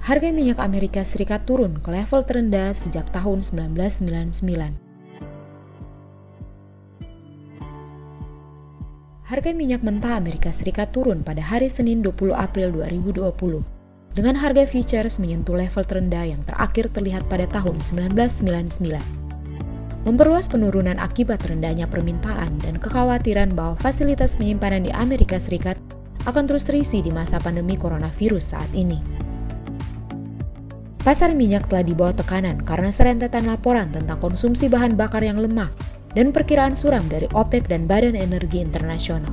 harga minyak Amerika Serikat turun ke level terendah sejak tahun 1999. Harga minyak mentah Amerika Serikat turun pada hari Senin 20 April 2020 dengan harga futures menyentuh level terendah yang terakhir terlihat pada tahun 1999. Memperluas penurunan akibat rendahnya permintaan dan kekhawatiran bahwa fasilitas penyimpanan di Amerika Serikat akan terus terisi di masa pandemi coronavirus saat ini. Pasar minyak telah dibawa tekanan karena serentetan laporan tentang konsumsi bahan bakar yang lemah dan perkiraan suram dari OPEC dan Badan Energi Internasional.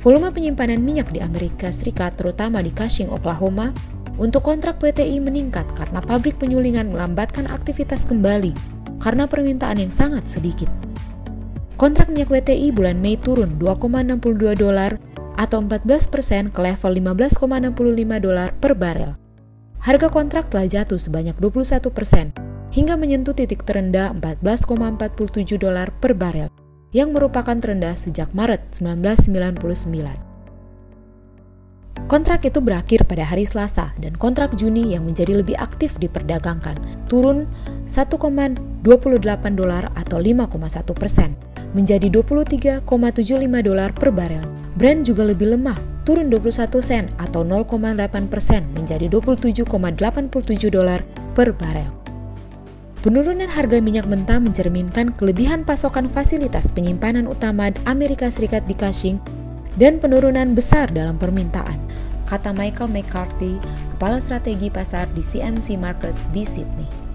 Volume penyimpanan minyak di Amerika Serikat, terutama di Cushing, Oklahoma, untuk kontrak PTI meningkat karena pabrik penyulingan melambatkan aktivitas kembali karena permintaan yang sangat sedikit. Kontrak minyak WTI bulan Mei turun 2,62 dolar atau 14 persen ke level 15,65 dolar per barel. Harga kontrak telah jatuh sebanyak 21 persen hingga menyentuh titik terendah 14,47 dolar per barel yang merupakan terendah sejak Maret 1999. Kontrak itu berakhir pada hari Selasa dan kontrak Juni yang menjadi lebih aktif diperdagangkan turun 1,28 dolar atau 5,1 persen menjadi 23,75 dolar per barel. Brand juga lebih lemah, turun 21 sen atau 0,8 persen menjadi 27,87 dolar per barel. Penurunan harga minyak mentah mencerminkan kelebihan pasokan fasilitas penyimpanan utama Amerika Serikat di Cushing dan penurunan besar dalam permintaan, kata Michael McCarthy, kepala strategi pasar di CMC Markets di Sydney.